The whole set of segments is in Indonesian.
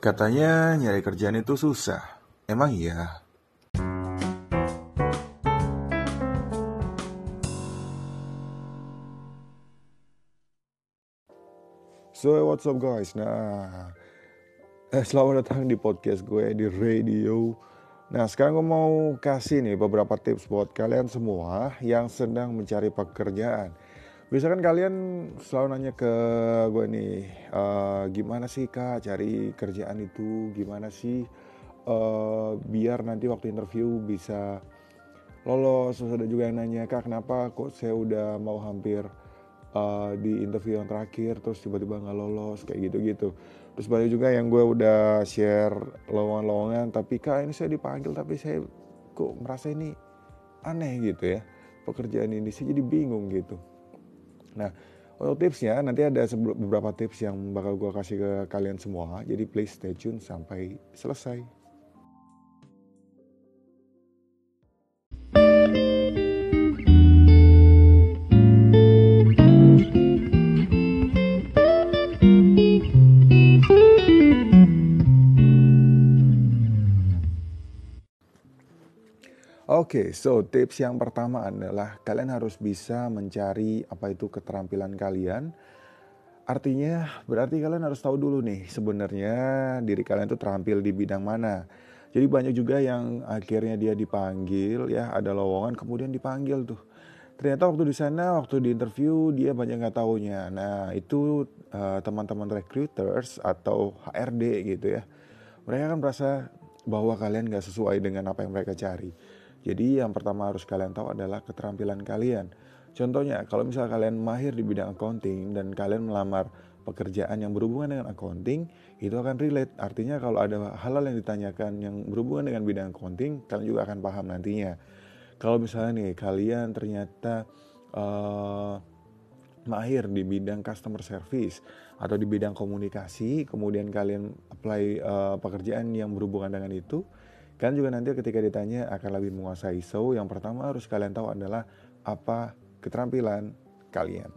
Katanya nyari kerjaan itu susah. Emang iya? So what's up guys? Nah, eh, selamat datang di podcast gue di radio. Nah sekarang gue mau kasih nih beberapa tips buat kalian semua yang sedang mencari pekerjaan. Bisa kan kalian selalu nanya ke gue nih, uh, gimana sih kak cari kerjaan itu, gimana sih uh, biar nanti waktu interview bisa lolos. Terus ada juga yang nanya kak kenapa kok saya udah mau hampir uh, di interview yang terakhir terus tiba-tiba nggak lolos kayak gitu-gitu. Terus banyak juga yang gue udah share lowongan-lowongan tapi kak ini saya dipanggil tapi saya kok merasa ini aneh gitu ya pekerjaan ini sih jadi bingung gitu. Nah untuk tipsnya nanti ada beberapa tips yang bakal gue kasih ke kalian semua jadi please stay tune sampai selesai. Oke, okay, so tips yang pertama adalah kalian harus bisa mencari apa itu keterampilan kalian. Artinya berarti kalian harus tahu dulu nih sebenarnya diri kalian itu terampil di bidang mana. Jadi banyak juga yang akhirnya dia dipanggil ya ada lowongan kemudian dipanggil tuh. Ternyata waktu di sana waktu di interview dia banyak nggak taunya. Nah itu uh, teman-teman recruiters atau HRD gitu ya. Mereka kan merasa bahwa kalian nggak sesuai dengan apa yang mereka cari. Jadi yang pertama harus kalian tahu adalah keterampilan kalian. Contohnya, kalau misalnya kalian mahir di bidang accounting dan kalian melamar pekerjaan yang berhubungan dengan accounting, itu akan relate. Artinya kalau ada hal-hal yang ditanyakan yang berhubungan dengan bidang accounting, kalian juga akan paham nantinya. Kalau misalnya nih, kalian ternyata uh, mahir di bidang customer service atau di bidang komunikasi, kemudian kalian apply uh, pekerjaan yang berhubungan dengan itu, Kalian juga nanti ketika ditanya akan lebih menguasai. So, yang pertama harus kalian tahu adalah apa keterampilan kalian.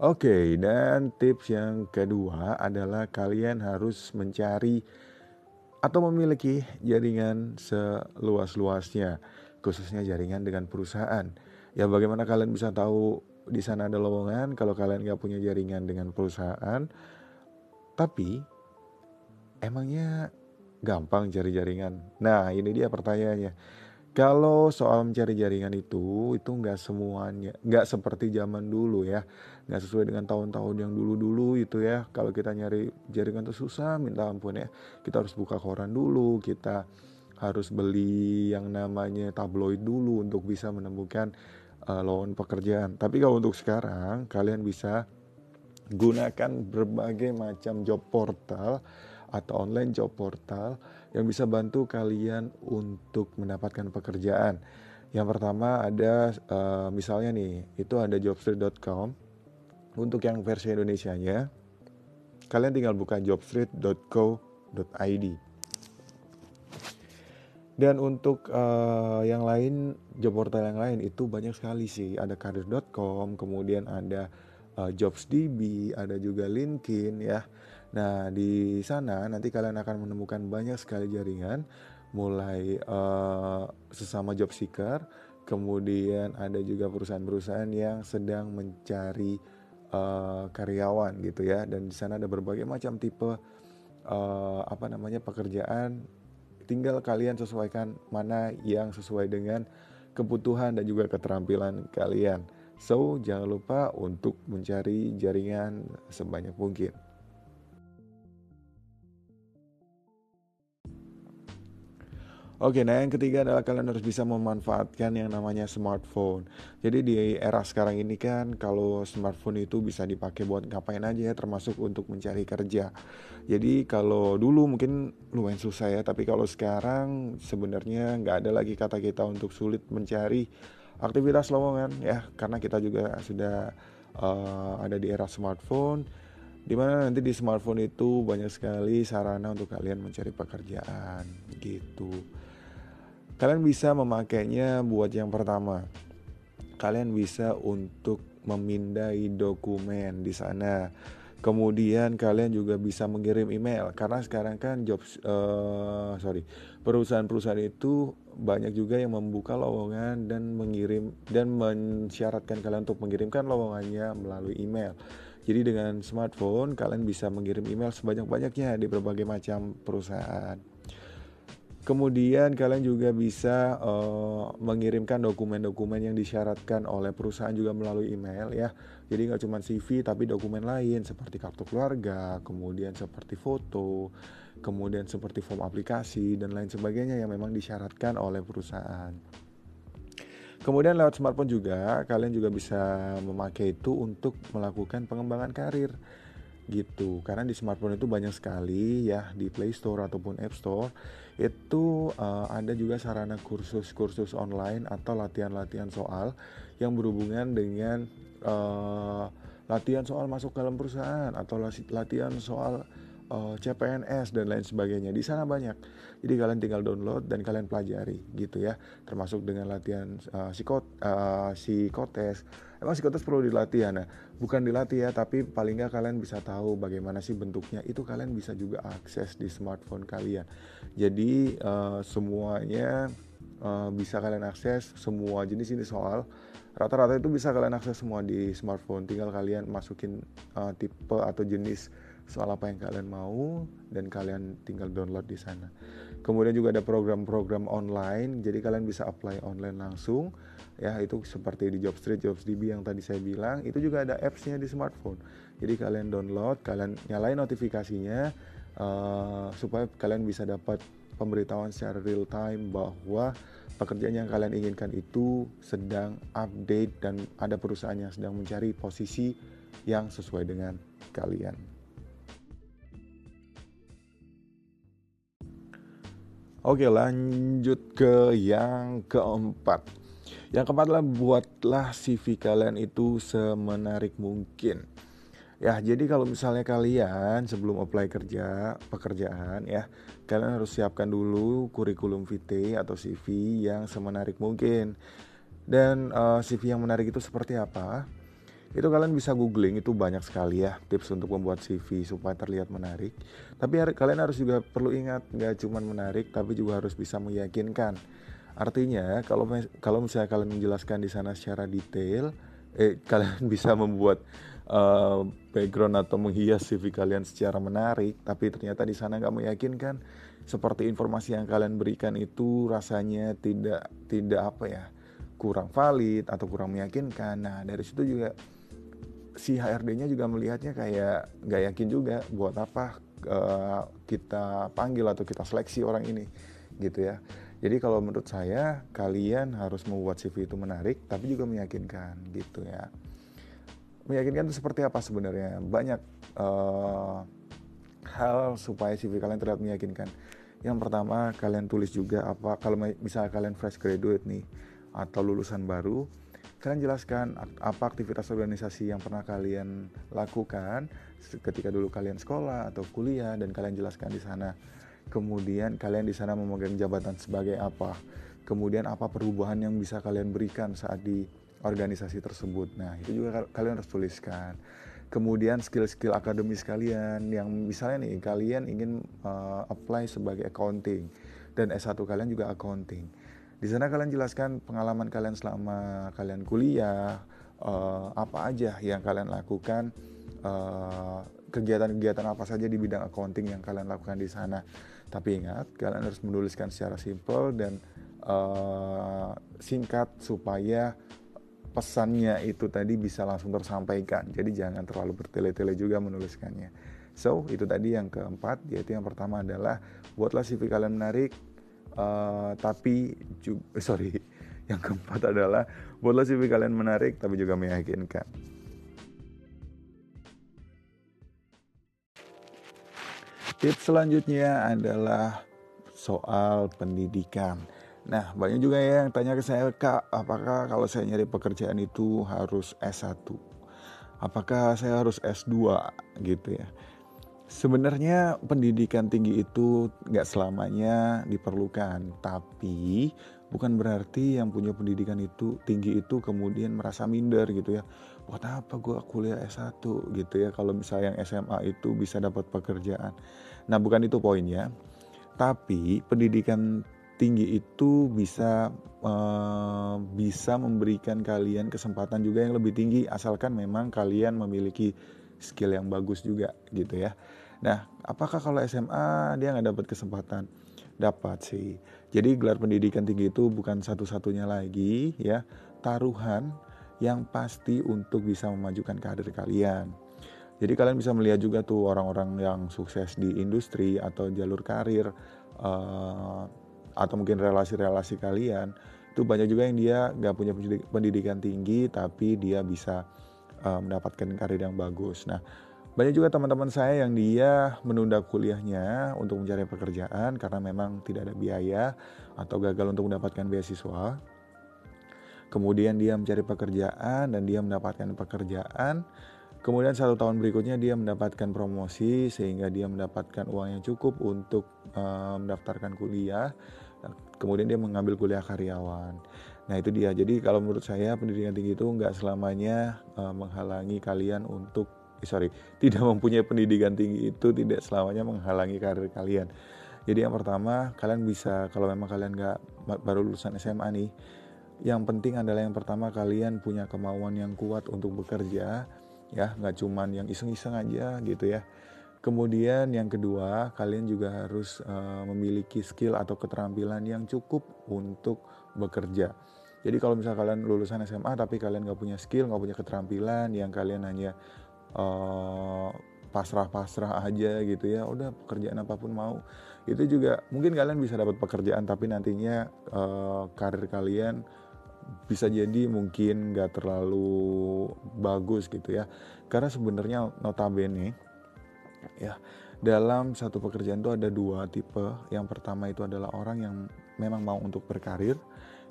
Oke, okay, dan tips yang kedua adalah kalian harus mencari atau memiliki jaringan seluas-luasnya, khususnya jaringan dengan perusahaan. Ya, bagaimana kalian bisa tahu di sana ada lowongan kalau kalian nggak punya jaringan dengan perusahaan? Tapi emangnya gampang cari jaringan? Nah ini dia pertanyaannya. Kalau soal mencari jaringan itu, itu nggak semuanya, nggak seperti zaman dulu ya, nggak sesuai dengan tahun-tahun yang dulu-dulu itu ya. Kalau kita nyari jaringan itu susah, minta ampun ya. Kita harus buka koran dulu, kita harus beli yang namanya tabloid dulu untuk bisa menemukan uh, lowongan pekerjaan. Tapi kalau untuk sekarang, kalian bisa gunakan berbagai macam job portal atau online job portal yang bisa bantu kalian untuk mendapatkan pekerjaan. Yang pertama ada uh, misalnya nih, itu ada jobstreet.com. Untuk yang versi Indonesia-nya, kalian tinggal buka jobstreet.co.id. Dan untuk uh, yang lain, job portal yang lain itu banyak sekali sih. Ada karir.com, kemudian ada uh, JobsDB, ada juga LinkedIn ya. Nah, di sana nanti kalian akan menemukan banyak sekali jaringan mulai uh, sesama job seeker, kemudian ada juga perusahaan-perusahaan yang sedang mencari uh, karyawan gitu ya dan di sana ada berbagai macam tipe uh, apa namanya pekerjaan tinggal kalian sesuaikan mana yang sesuai dengan kebutuhan dan juga keterampilan kalian. So, jangan lupa untuk mencari jaringan sebanyak mungkin. Oke, nah yang ketiga adalah kalian harus bisa memanfaatkan yang namanya smartphone. Jadi di era sekarang ini kan kalau smartphone itu bisa dipakai buat ngapain aja ya, termasuk untuk mencari kerja. Jadi kalau dulu mungkin lumayan susah ya, tapi kalau sekarang sebenarnya nggak ada lagi kata kita untuk sulit mencari aktivitas lowongan ya. Karena kita juga sudah uh, ada di era smartphone di mana nanti di smartphone itu banyak sekali sarana untuk kalian mencari pekerjaan gitu. Kalian bisa memakainya buat yang pertama. Kalian bisa untuk memindai dokumen di sana. Kemudian kalian juga bisa mengirim email karena sekarang kan job uh, sorry perusahaan-perusahaan itu banyak juga yang membuka lowongan dan mengirim dan mensyaratkan kalian untuk mengirimkan lowongannya melalui email. Jadi dengan smartphone kalian bisa mengirim email sebanyak-banyaknya di berbagai macam perusahaan. Kemudian kalian juga bisa uh, mengirimkan dokumen-dokumen yang disyaratkan oleh perusahaan juga melalui email ya. Jadi nggak cuma CV tapi dokumen lain seperti kartu keluarga, kemudian seperti foto, kemudian seperti form aplikasi dan lain sebagainya yang memang disyaratkan oleh perusahaan. Kemudian lewat smartphone juga kalian juga bisa memakai itu untuk melakukan pengembangan karir gitu karena di smartphone itu banyak sekali ya di Play Store ataupun App Store itu uh, ada juga sarana kursus-kursus online atau latihan-latihan soal yang berhubungan dengan uh, latihan soal masuk dalam perusahaan atau latihan soal uh, eh, CPNS dan lain sebagainya. Di sana banyak. Jadi kalian tinggal download dan kalian pelajari gitu ya. Termasuk dengan latihan uh, psikot uh, psikotes. Emang psikotes perlu dilatih ya. Nah, bukan dilatih ya, tapi paling nggak kalian bisa tahu bagaimana sih bentuknya. Itu kalian bisa juga akses di smartphone kalian. Jadi uh, semuanya uh, bisa kalian akses semua jenis ini soal rata-rata itu bisa kalian akses semua di smartphone tinggal kalian masukin uh, tipe atau jenis soal apa yang kalian mau dan kalian tinggal download di sana. Kemudian juga ada program-program online, jadi kalian bisa apply online langsung. Ya, itu seperti di Jobstreet, Jobsdb yang tadi saya bilang, itu juga ada apps-nya di smartphone. Jadi kalian download, kalian nyalain notifikasinya uh, supaya kalian bisa dapat pemberitahuan secara real time bahwa pekerjaan yang kalian inginkan itu sedang update dan ada perusahaan yang sedang mencari posisi yang sesuai dengan kalian. Oke lanjut ke yang keempat Yang keempat adalah buatlah CV kalian itu semenarik mungkin. Ya jadi kalau misalnya kalian sebelum apply kerja pekerjaan ya Kalian harus siapkan dulu kurikulum vitae atau CV yang semenarik mungkin. Dan uh, eh, CV yang menarik itu seperti apa? itu kalian bisa googling itu banyak sekali ya tips untuk membuat CV supaya terlihat menarik. Tapi kalian harus juga perlu ingat nggak cuma menarik tapi juga harus bisa meyakinkan artinya kalau kalau misalnya kalian menjelaskan di sana secara detail eh kalian bisa membuat uh, background atau menghias CV kalian secara menarik tapi ternyata di sana nggak meyakinkan seperti informasi yang kalian berikan itu rasanya tidak tidak apa ya kurang valid atau kurang meyakinkan nah dari situ juga si HRD-nya juga melihatnya kayak nggak yakin juga buat apa uh, kita panggil atau kita seleksi orang ini gitu ya. Jadi kalau menurut saya kalian harus membuat CV itu menarik tapi juga meyakinkan gitu ya. Meyakinkan itu seperti apa sebenarnya? Banyak uh, hal supaya CV kalian terlihat meyakinkan. Yang pertama kalian tulis juga apa kalau misalnya kalian fresh graduate nih atau lulusan baru kalian jelaskan apa aktivitas organisasi yang pernah kalian lakukan ketika dulu kalian sekolah atau kuliah dan kalian jelaskan di sana. Kemudian kalian di sana memegang jabatan sebagai apa? Kemudian apa perubahan yang bisa kalian berikan saat di organisasi tersebut. Nah, itu juga kalian harus tuliskan. Kemudian skill-skill akademis kalian yang misalnya nih kalian ingin uh, apply sebagai accounting dan S1 kalian juga accounting di sana kalian jelaskan pengalaman kalian selama kalian kuliah, uh, apa aja yang kalian lakukan, kegiatan kegiatan-kegiatan apa saja di bidang accounting yang kalian lakukan di sana. Tapi ingat, kalian harus menuliskan secara simple dan uh, singkat supaya pesannya itu tadi bisa langsung tersampaikan. Jadi jangan terlalu bertele-tele juga menuliskannya. So, itu tadi yang keempat, yaitu yang pertama adalah buatlah CV kalian menarik, Uh, tapi juga, sorry, yang keempat adalah buatlah CV kalian menarik tapi juga meyakinkan. Tips selanjutnya adalah soal pendidikan. Nah, banyak juga ya yang tanya ke saya, Kak, apakah kalau saya nyari pekerjaan itu harus S1? Apakah saya harus S2 gitu ya? Sebenarnya pendidikan tinggi itu nggak selamanya diperlukan, tapi bukan berarti yang punya pendidikan itu tinggi itu kemudian merasa minder gitu ya. buat apa gue kuliah S1 gitu ya kalau misalnya yang SMA itu bisa dapat pekerjaan. Nah bukan itu poinnya, tapi pendidikan tinggi itu bisa uh, bisa memberikan kalian kesempatan juga yang lebih tinggi asalkan memang kalian memiliki skill yang bagus juga gitu ya. Nah apakah kalau SMA dia nggak dapat kesempatan? Dapat sih. Jadi gelar pendidikan tinggi itu bukan satu-satunya lagi ya taruhan yang pasti untuk bisa memajukan karir kalian. Jadi kalian bisa melihat juga tuh orang-orang yang sukses di industri atau jalur karir uh, atau mungkin relasi-relasi kalian itu banyak juga yang dia nggak punya pendidikan tinggi tapi dia bisa uh, mendapatkan karir yang bagus. Nah banyak juga teman-teman saya yang dia menunda kuliahnya untuk mencari pekerjaan karena memang tidak ada biaya atau gagal untuk mendapatkan beasiswa kemudian dia mencari pekerjaan dan dia mendapatkan pekerjaan kemudian satu tahun berikutnya dia mendapatkan promosi sehingga dia mendapatkan uang yang cukup untuk uh, mendaftarkan kuliah. Kemudian dia mengambil kuliah karyawan. Nah itu dia. Jadi kalau menurut saya pendidikan tinggi itu nggak selamanya uh, menghalangi kalian untuk eh, sorry tidak mempunyai pendidikan tinggi itu tidak selamanya menghalangi karir kalian. Jadi yang pertama kalian bisa kalau memang kalian nggak baru lulusan SMA nih yang penting adalah yang pertama kalian punya kemauan yang kuat untuk bekerja ya nggak cuman yang iseng-iseng aja gitu ya. Kemudian yang kedua kalian juga harus uh, memiliki skill atau keterampilan yang cukup untuk bekerja. Jadi kalau misalnya kalian lulusan SMA tapi kalian nggak punya skill nggak punya keterampilan yang kalian hanya uh, pasrah-pasrah aja gitu ya udah pekerjaan apa pun mau itu juga mungkin kalian bisa dapat pekerjaan tapi nantinya uh, karir kalian bisa jadi mungkin nggak terlalu bagus gitu ya. Karena sebenarnya notabene ya dalam satu pekerjaan itu ada dua tipe. Yang pertama itu adalah orang yang memang mau untuk berkarir.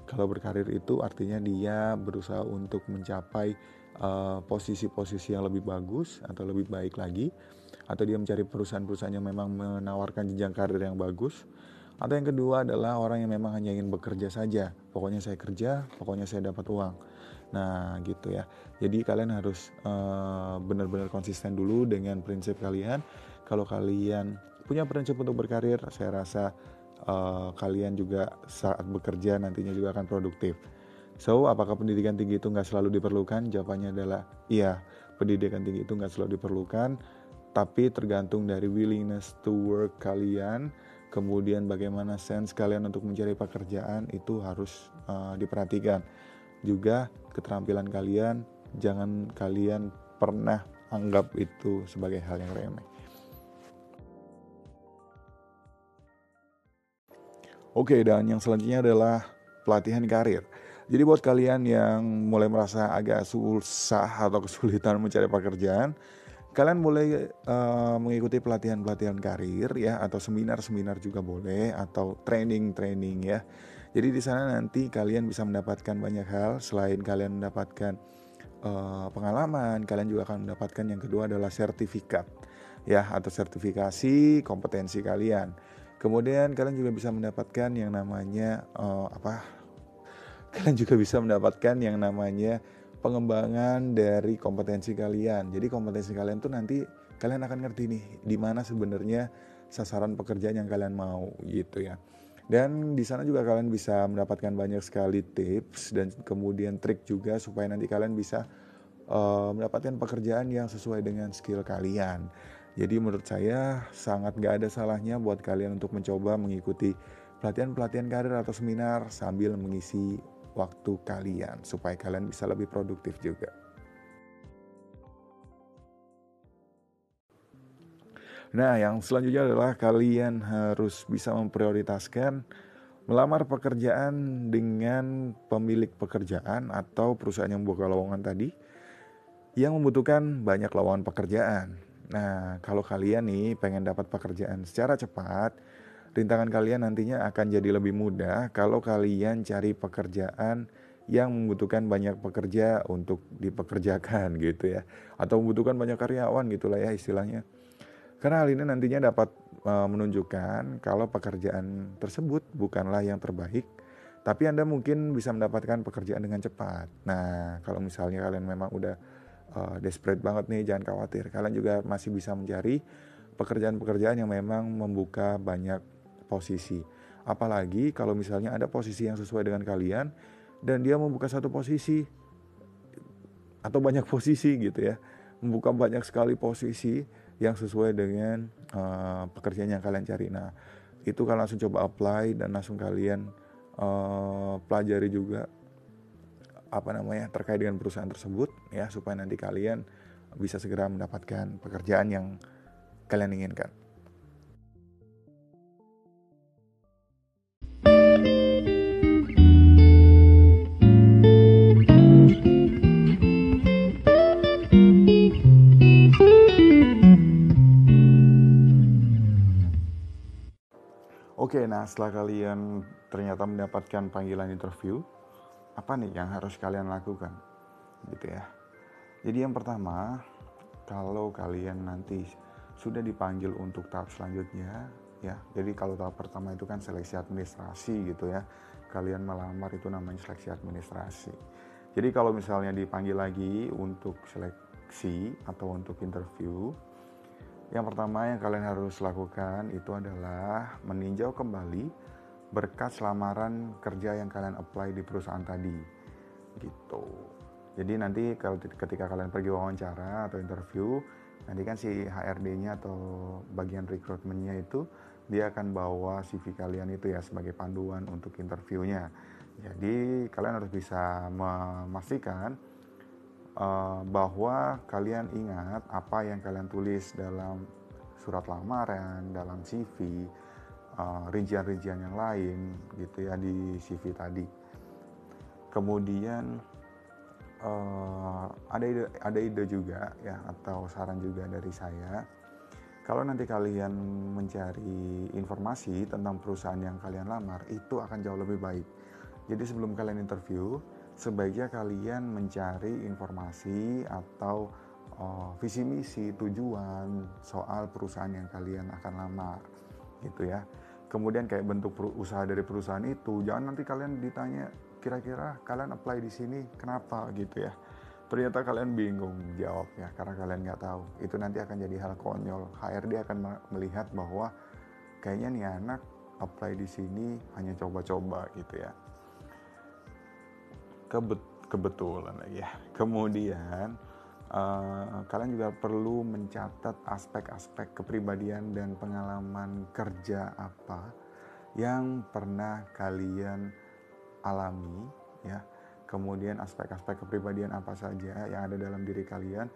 Kalau berkarir itu artinya dia berusaha untuk mencapai uh, posisi-posisi uh, yang lebih bagus atau lebih baik lagi atau dia mencari perusahaan-perusahaan yang memang menawarkan jenjang karir yang bagus atau yang kedua adalah orang yang memang hanya ingin bekerja saja. Pokoknya saya kerja, pokoknya saya dapat uang. Nah gitu ya. Jadi kalian harus uh, benar-benar konsisten dulu dengan prinsip kalian. Kalau kalian punya prinsip untuk berkarir, saya rasa uh, kalian juga saat bekerja nantinya juga akan produktif. So, apakah pendidikan tinggi itu nggak selalu diperlukan? Jawabannya adalah iya, pendidikan tinggi itu nggak selalu diperlukan, tapi tergantung dari willingness to work kalian kemudian bagaimana sense kalian untuk mencari pekerjaan itu harus uh, diperhatikan. Juga keterampilan kalian jangan kalian pernah anggap itu sebagai hal yang remeh. Oke, dan yang selanjutnya adalah pelatihan karir. Jadi buat kalian yang mulai merasa agak susah atau kesulitan mencari pekerjaan, kalian boleh uh, mengikuti pelatihan-pelatihan karir ya atau seminar-seminar juga boleh atau training-training ya. Jadi di sana nanti kalian bisa mendapatkan banyak hal selain kalian mendapatkan uh, pengalaman, kalian juga akan mendapatkan yang kedua adalah sertifikat ya atau sertifikasi kompetensi kalian. Kemudian kalian juga bisa mendapatkan yang namanya uh, apa? Kalian juga bisa mendapatkan yang namanya pengembangan dari kompetensi kalian. Jadi kompetensi kalian tuh nanti kalian akan ngerti nih di mana sebenarnya sasaran pekerjaan yang kalian mau gitu ya. Dan di sana juga kalian bisa mendapatkan banyak sekali tips dan kemudian trik juga supaya nanti kalian bisa uh, mendapatkan pekerjaan yang sesuai dengan skill kalian. Jadi menurut saya sangat gak ada salahnya buat kalian untuk mencoba mengikuti pelatihan-pelatihan karir atau seminar sambil mengisi waktu kalian supaya kalian bisa lebih produktif juga. Nah, yang selanjutnya adalah kalian harus bisa memprioritaskan melamar pekerjaan dengan pemilik pekerjaan atau perusahaan yang buka lowongan tadi yang membutuhkan banyak lowongan pekerjaan. Nah, kalau kalian nih pengen dapat pekerjaan secara cepat, rintangan kalian nantinya akan jadi lebih mudah kalau kalian cari pekerjaan yang membutuhkan banyak pekerja untuk dipekerjakan gitu ya. Atau membutuhkan banyak karyawan gitulah ya istilahnya. Karena hal ini nantinya dapat uh, menunjukkan kalau pekerjaan tersebut bukanlah yang terbaik tapi Anda mungkin bisa mendapatkan pekerjaan dengan cepat. Nah kalau misalnya kalian memang udah uh, desperate banget nih, jangan khawatir. Kalian juga masih bisa mencari pekerjaan-pekerjaan yang memang membuka banyak posisi. Apalagi kalau misalnya ada posisi yang sesuai dengan kalian dan dia membuka satu posisi atau banyak posisi gitu ya. Membuka banyak sekali posisi yang sesuai dengan uh, pekerjaan yang kalian cari. Nah, itu kalian langsung coba apply dan langsung kalian uh, pelajari juga apa namanya terkait dengan perusahaan tersebut ya supaya nanti kalian bisa segera mendapatkan pekerjaan yang kalian inginkan. Nah setelah kalian ternyata mendapatkan panggilan interview, apa nih yang harus kalian lakukan? Gitu ya. Jadi yang pertama, kalau kalian nanti sudah dipanggil untuk tahap selanjutnya, ya. Jadi kalau tahap pertama itu kan seleksi administrasi gitu ya. Kalian melamar itu namanya seleksi administrasi. Jadi kalau misalnya dipanggil lagi untuk seleksi atau untuk interview, yang pertama yang kalian harus lakukan itu adalah meninjau kembali berkas lamaran kerja yang kalian apply di perusahaan tadi. Gitu. Jadi nanti kalau ketika kalian pergi wawancara atau interview, nanti kan si HRD-nya atau bagian rekrutmennya itu dia akan bawa CV kalian itu ya sebagai panduan untuk interviewnya. Jadi kalian harus bisa memastikan uh, bahwa kalian ingat apa yang kalian tulis dalam surat lamaran, dalam CV, uh, rincian-rincian yang lain gitu ya di CV tadi. Kemudian uh, ada ide, ada ide juga ya atau saran juga dari saya. Kalau nanti kalian mencari informasi tentang perusahaan yang kalian lamar, itu akan jauh lebih baik. Jadi sebelum kalian interview, sebaiknya kalian mencari informasi atau uh, visi misi tujuan soal perusahaan yang kalian akan lamar gitu ya. Kemudian kayak bentuk usaha dari perusahaan itu jangan nanti kalian ditanya kira-kira kalian apply di sini kenapa? gitu ya. Ternyata kalian bingung jawabnya karena kalian nggak tahu. Itu nanti akan jadi hal konyol. HRD akan melihat bahwa kayaknya nih anak apply di sini hanya coba-coba gitu ya Kebet kebetulan lagi ya. Kemudian uh, kalian juga perlu mencatat aspek-aspek kepribadian dan pengalaman kerja apa yang pernah kalian alami ya. Kemudian aspek-aspek kepribadian apa saja yang ada dalam diri kalian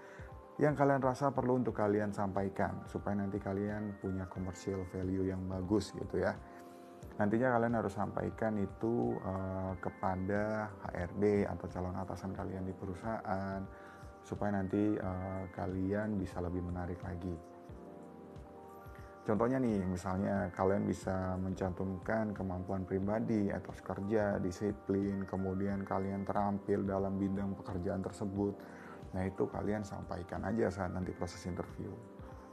yang kalian rasa perlu untuk kalian sampaikan supaya nanti kalian punya commercial value yang bagus gitu ya nantinya kalian harus sampaikan itu uh, kepada HRD atau calon atasan kalian di perusahaan supaya nanti uh, kalian bisa lebih menarik lagi. Contohnya nih, misalnya kalian bisa mencantumkan kemampuan pribadi, etos kerja, disiplin, kemudian kalian terampil dalam bidang pekerjaan tersebut. Nah itu kalian sampaikan aja saat nanti proses interview.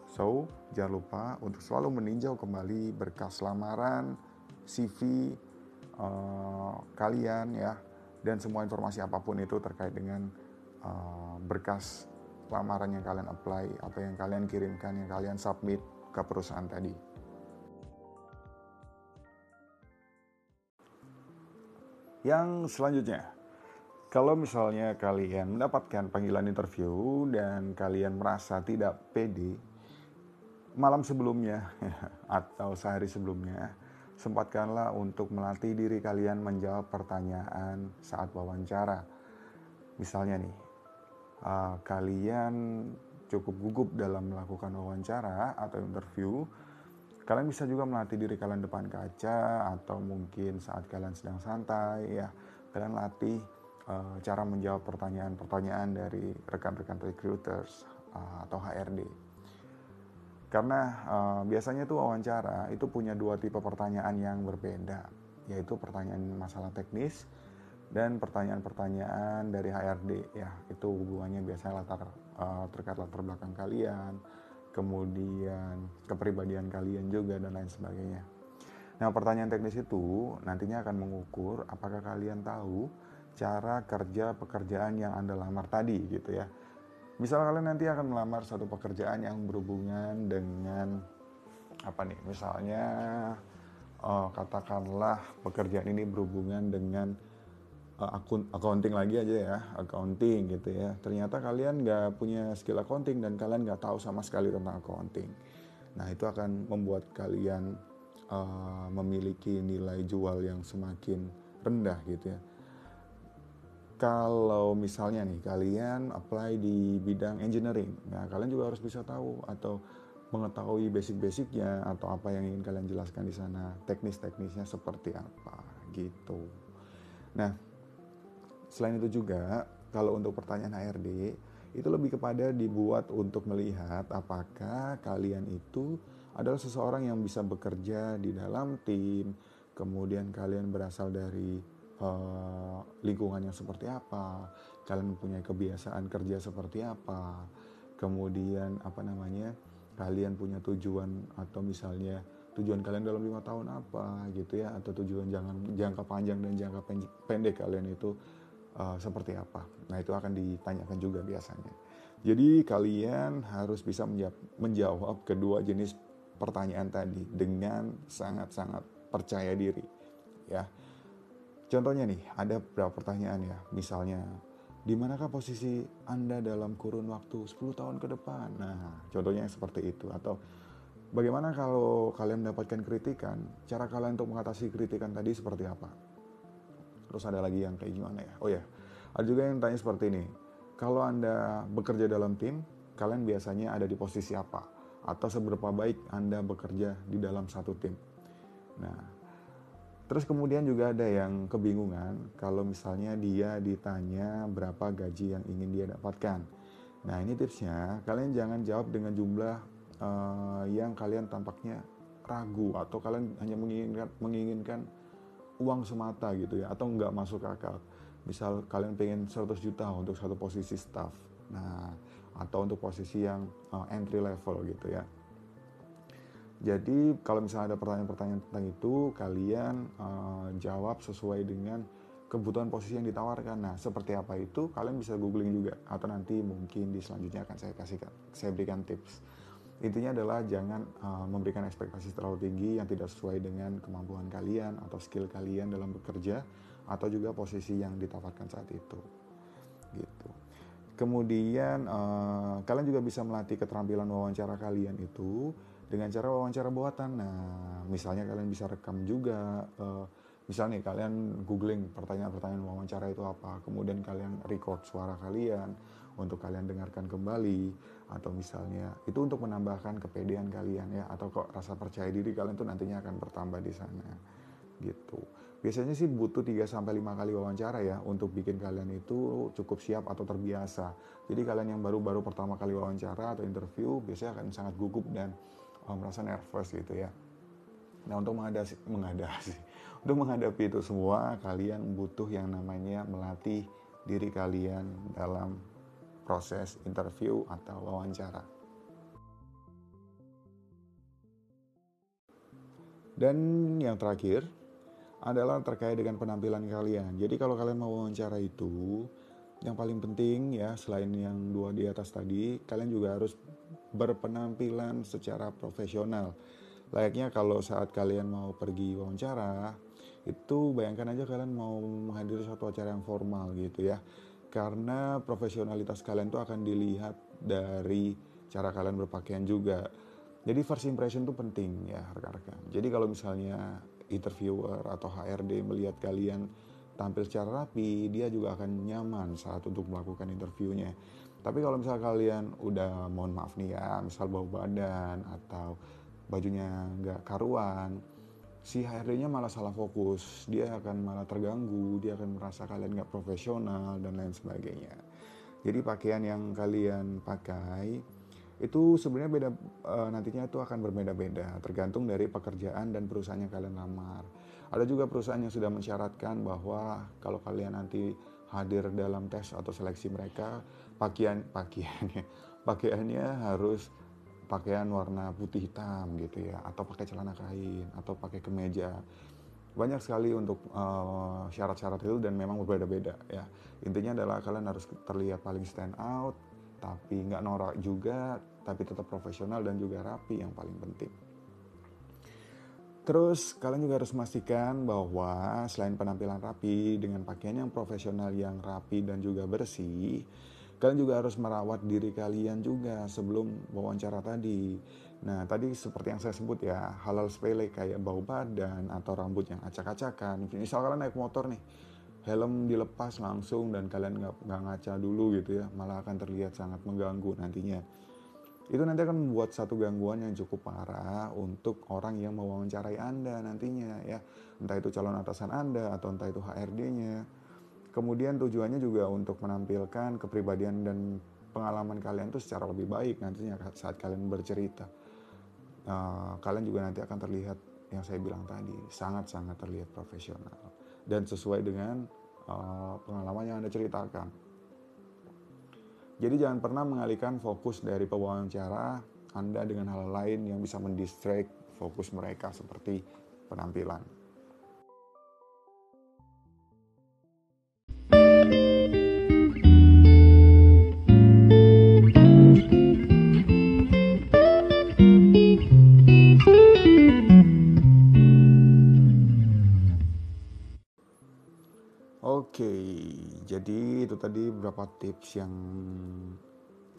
So, jangan lupa untuk selalu meninjau kembali berkas lamaran, CV uh, eh, kalian ya dan semua informasi apa pun itu terkait dengan uh, berkas lamaran yang kalian apply atau yang kalian kirimkan yang kalian submit ke perusahaan tadi. Yang selanjutnya, kalau misalnya kalian mendapatkan panggilan interview dan kalian merasa tidak pede malam sebelumnya atau sehari sebelumnya, sempatkanlah untuk melatih diri kalian menjawab pertanyaan saat wawancara. Misalnya nih, uh, kalian cukup gugup dalam melakukan wawancara atau interview, kalian bisa juga melatih diri kalian depan kaca atau mungkin saat kalian sedang santai ya, kalian latih uh, cara menjawab pertanyaan-pertanyaan dari rekan-rekan recruiters uh, atau HRD. Karena uh, biasanya tuh wawancara itu punya dua tipe pertanyaan yang berbeda, yaitu pertanyaan masalah teknis dan pertanyaan-pertanyaan dari HRD ya. Itu hubungannya biasanya latar uh, terkait latar belakang kalian, kemudian kepribadian kalian juga dan lain sebagainya. Nah, pertanyaan teknis itu nantinya akan mengukur apakah kalian tahu cara kerja pekerjaan yang Anda lamar tadi gitu ya misal kalian nanti akan melamar satu pekerjaan yang berhubungan dengan apa nih misalnya uh, katakanlah pekerjaan ini berhubungan dengan uh, akun accounting lagi aja ya accounting gitu ya. Ternyata kalian nggak punya skill accounting dan kalian nggak tahu sama sekali tentang accounting. Nah itu akan membuat kalian uh, memiliki nilai jual yang semakin rendah gitu ya kalau misalnya nih kalian apply di bidang engineering, nah kalian juga harus bisa tahu atau mengetahui basic-basicnya atau apa yang ingin kalian jelaskan di sana, teknis-teknisnya seperti apa gitu. Nah, selain itu juga kalau untuk pertanyaan HRD itu lebih kepada dibuat untuk melihat apakah kalian itu adalah seseorang yang bisa bekerja di dalam tim, kemudian kalian berasal dari uh, lingkungan yang seperti apa, kalian mempunyai kebiasaan kerja seperti apa, kemudian apa namanya, kalian punya tujuan atau misalnya tujuan kalian dalam lima tahun apa gitu ya, atau tujuan jangan jangka panjang dan jangka pendek kalian itu uh, seperti apa. Nah itu akan ditanyakan juga biasanya. Jadi kalian harus bisa menjawab kedua jenis pertanyaan tadi dengan sangat-sangat percaya diri ya Contohnya nih, ada beberapa pertanyaan ya. Misalnya, di manakah posisi Anda dalam kurun waktu 10 tahun ke depan? Nah, contohnya yang seperti itu. Atau bagaimana kalau kalian mendapatkan kritikan, cara kalian untuk mengatasi kritikan tadi seperti apa? Terus ada lagi yang kayak gimana ya? Oh ya, ada juga yang tanya seperti ini. Kalau Anda bekerja dalam tim, kalian biasanya ada di posisi apa? Atau seberapa baik Anda bekerja di dalam satu tim? Nah, Terus kemudian juga ada yang kebingungan kalau misalnya dia ditanya berapa gaji yang ingin dia dapatkan. Nah ini tipsnya, kalian jangan jawab dengan jumlah uh, yang kalian tampaknya ragu atau kalian hanya menginginkan menginginkan uang semata gitu ya atau nggak masuk akal. Misal kalian pengen 100 juta untuk satu posisi staff, nah atau untuk posisi yang uh, entry level gitu ya. Jadi kalau misalnya ada pertanyaan-pertanyaan tentang itu, kalian uh, jawab sesuai dengan kebutuhan posisi yang ditawarkan. Nah, seperti apa itu kalian bisa googling juga atau nanti mungkin di selanjutnya akan saya kasih saya berikan tips. Intinya adalah jangan uh, memberikan ekspektasi terlalu tinggi yang tidak sesuai dengan kemampuan kalian atau skill kalian dalam bekerja atau juga posisi yang ditawarkan saat itu. Gitu. Kemudian uh, kalian juga bisa melatih keterampilan wawancara kalian itu dengan cara wawancara buatan. Nah, misalnya kalian bisa rekam juga, uh, misalnya kalian googling pertanyaan-pertanyaan wawancara itu apa, kemudian kalian record suara kalian untuk kalian dengarkan kembali, atau misalnya itu untuk menambahkan kepedean kalian ya, atau kok rasa percaya diri kalian tuh nantinya akan bertambah di sana, gitu. Biasanya sih butuh 3 sampai 5 kali wawancara ya untuk bikin kalian itu cukup siap atau terbiasa. Jadi kalian yang baru-baru pertama kali wawancara atau interview biasanya akan sangat gugup dan merasa nervous gitu ya. Nah untuk menghadapi, menghadapi, untuk menghadapi itu semua kalian butuh yang namanya melatih diri kalian dalam proses interview atau wawancara. Dan yang terakhir adalah terkait dengan penampilan kalian. Jadi kalau kalian mau wawancara itu, yang paling penting ya selain yang dua di atas tadi, kalian juga harus berpenampilan secara profesional. Layaknya kalau saat kalian mau pergi wawancara, itu bayangkan aja kalian mau menghadiri suatu acara yang formal gitu ya. Karena profesionalitas kalian itu akan dilihat dari cara kalian berpakaian juga. Jadi first impression itu penting ya rekan-rekan. Jadi kalau misalnya interviewer atau HRD melihat kalian tampil secara rapi, dia juga akan nyaman saat untuk melakukan interviewnya. Tapi kalau misal kalian udah mohon maaf nih ya, misal bau badan atau bajunya nggak karuan, si HRD-nya malah salah fokus, dia akan malah terganggu, dia akan merasa kalian nggak profesional dan lain sebagainya. Jadi pakaian yang kalian pakai itu sebenarnya beda e, nantinya itu akan berbeda-beda tergantung dari pekerjaan dan perusahaan yang kalian lamar. Ada juga perusahaan yang sudah mensyaratkan bahwa kalau kalian nanti hadir dalam tes atau seleksi mereka pakaian pakaiannya. Pakaiannya harus pakaian warna putih hitam gitu ya atau pakai celana kain atau pakai kemeja. Banyak sekali untuk uh, syarat-syarat itu dan memang berbeda-beda ya. Intinya adalah kalian harus terlihat paling stand out tapi nggak norak juga tapi tetap profesional dan juga rapi yang paling penting. Terus kalian juga harus memastikan bahwa selain penampilan rapi dengan pakaian yang profesional yang rapi dan juga bersih, kalian juga harus merawat diri kalian juga sebelum wawancara tadi. Nah tadi seperti yang saya sebut ya, halal sepele kayak bau badan atau rambut yang acak-acakan. Misal kalian naik motor nih, helm dilepas langsung dan kalian nggak ngaca dulu gitu ya, malah akan terlihat sangat mengganggu nantinya itu nanti akan membuat satu gangguan yang cukup parah untuk orang yang mewawancarai Anda nantinya ya. Entah itu calon atasan Anda atau entah itu HRD-nya. Kemudian tujuannya juga untuk menampilkan kepribadian dan pengalaman kalian itu secara lebih baik nantinya saat kalian bercerita. Uh, kalian juga nanti akan terlihat yang saya bilang tadi sangat-sangat terlihat profesional dan sesuai dengan uh, pengalaman yang Anda ceritakan. Jadi jangan pernah mengalihkan fokus dari pewawancara Anda dengan hal lain yang bisa mendistract fokus mereka seperti penampilan. Tadi beberapa tips yang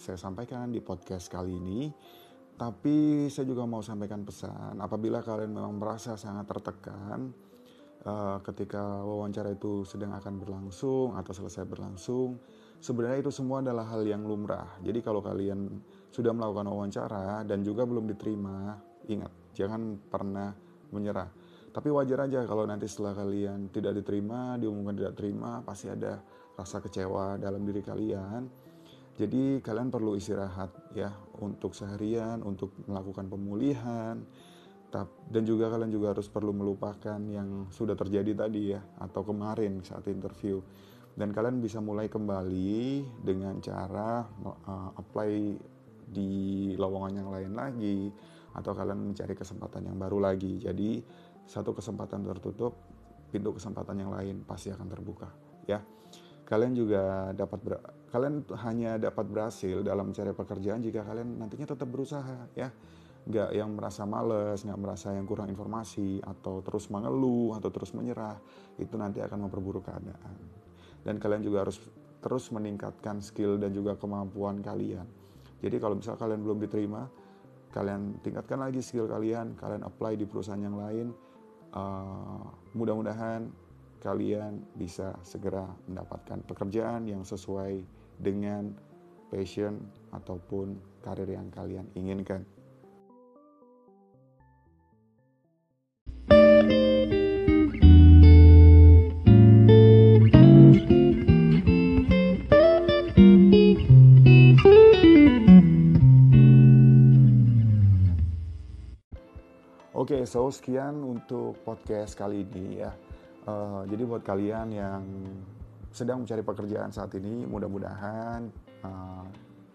saya sampaikan di podcast kali ini. Tapi saya juga mau sampaikan pesan, apabila kalian memang merasa sangat tertekan uh, ketika wawancara itu sedang akan berlangsung atau selesai berlangsung, sebenarnya itu semua adalah hal yang lumrah. Jadi kalau kalian sudah melakukan wawancara dan juga belum diterima, ingat jangan pernah menyerah tapi wajar aja kalau nanti setelah kalian tidak diterima, diumumkan tidak terima, pasti ada rasa kecewa dalam diri kalian. Jadi kalian perlu istirahat ya untuk seharian, untuk melakukan pemulihan. Dan juga kalian juga harus perlu melupakan yang sudah terjadi tadi ya atau kemarin saat interview. Dan kalian bisa mulai kembali dengan cara uh, apply di lowongan yang lain lagi atau kalian mencari kesempatan yang baru lagi. Jadi satu kesempatan tertutup, pintu kesempatan yang lain pasti akan terbuka, ya. Kalian juga dapat ber, kalian hanya dapat berhasil dalam mencari pekerjaan jika kalian nantinya tetap berusaha, ya. Nggak yang merasa males, nggak merasa yang kurang informasi, atau terus mengeluh, atau terus menyerah, itu nanti akan memperburuk keadaan. Dan kalian juga harus terus meningkatkan skill dan juga kemampuan kalian. Jadi kalau misal kalian belum diterima, kalian tingkatkan lagi skill kalian, kalian apply di perusahaan yang lain, uh, mudah-mudahan kalian bisa segera mendapatkan pekerjaan yang sesuai dengan passion ataupun karir yang kalian inginkan. Oke, okay, so sekian untuk podcast kali ini ya. Uh, jadi buat kalian yang sedang mencari pekerjaan saat ini, mudah-mudahan uh,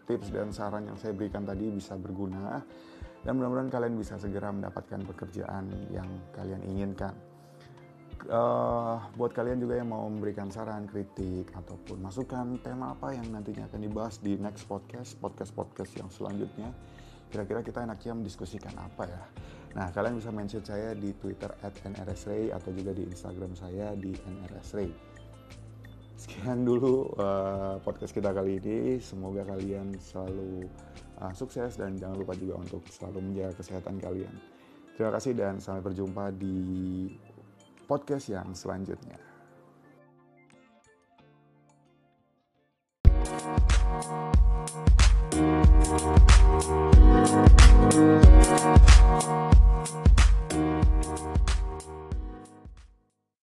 tips dan saran yang saya berikan tadi bisa berguna dan mudah-mudahan kalian bisa segera mendapatkan pekerjaan yang kalian inginkan. Uh, buat kalian juga yang mau memberikan saran, kritik ataupun masukan tema apa yang nantinya akan dibahas di next podcast, podcast-podcast yang selanjutnya, kira-kira kita enaknya mendiskusikan apa ya? Nah, kalian bisa mention saya di Twitter at nrsray atau juga di Instagram saya di nrsray. Sekian dulu uh, podcast kita kali ini. Semoga kalian selalu uh, sukses dan jangan lupa juga untuk selalu menjaga kesehatan kalian. Terima kasih dan sampai berjumpa di podcast yang selanjutnya.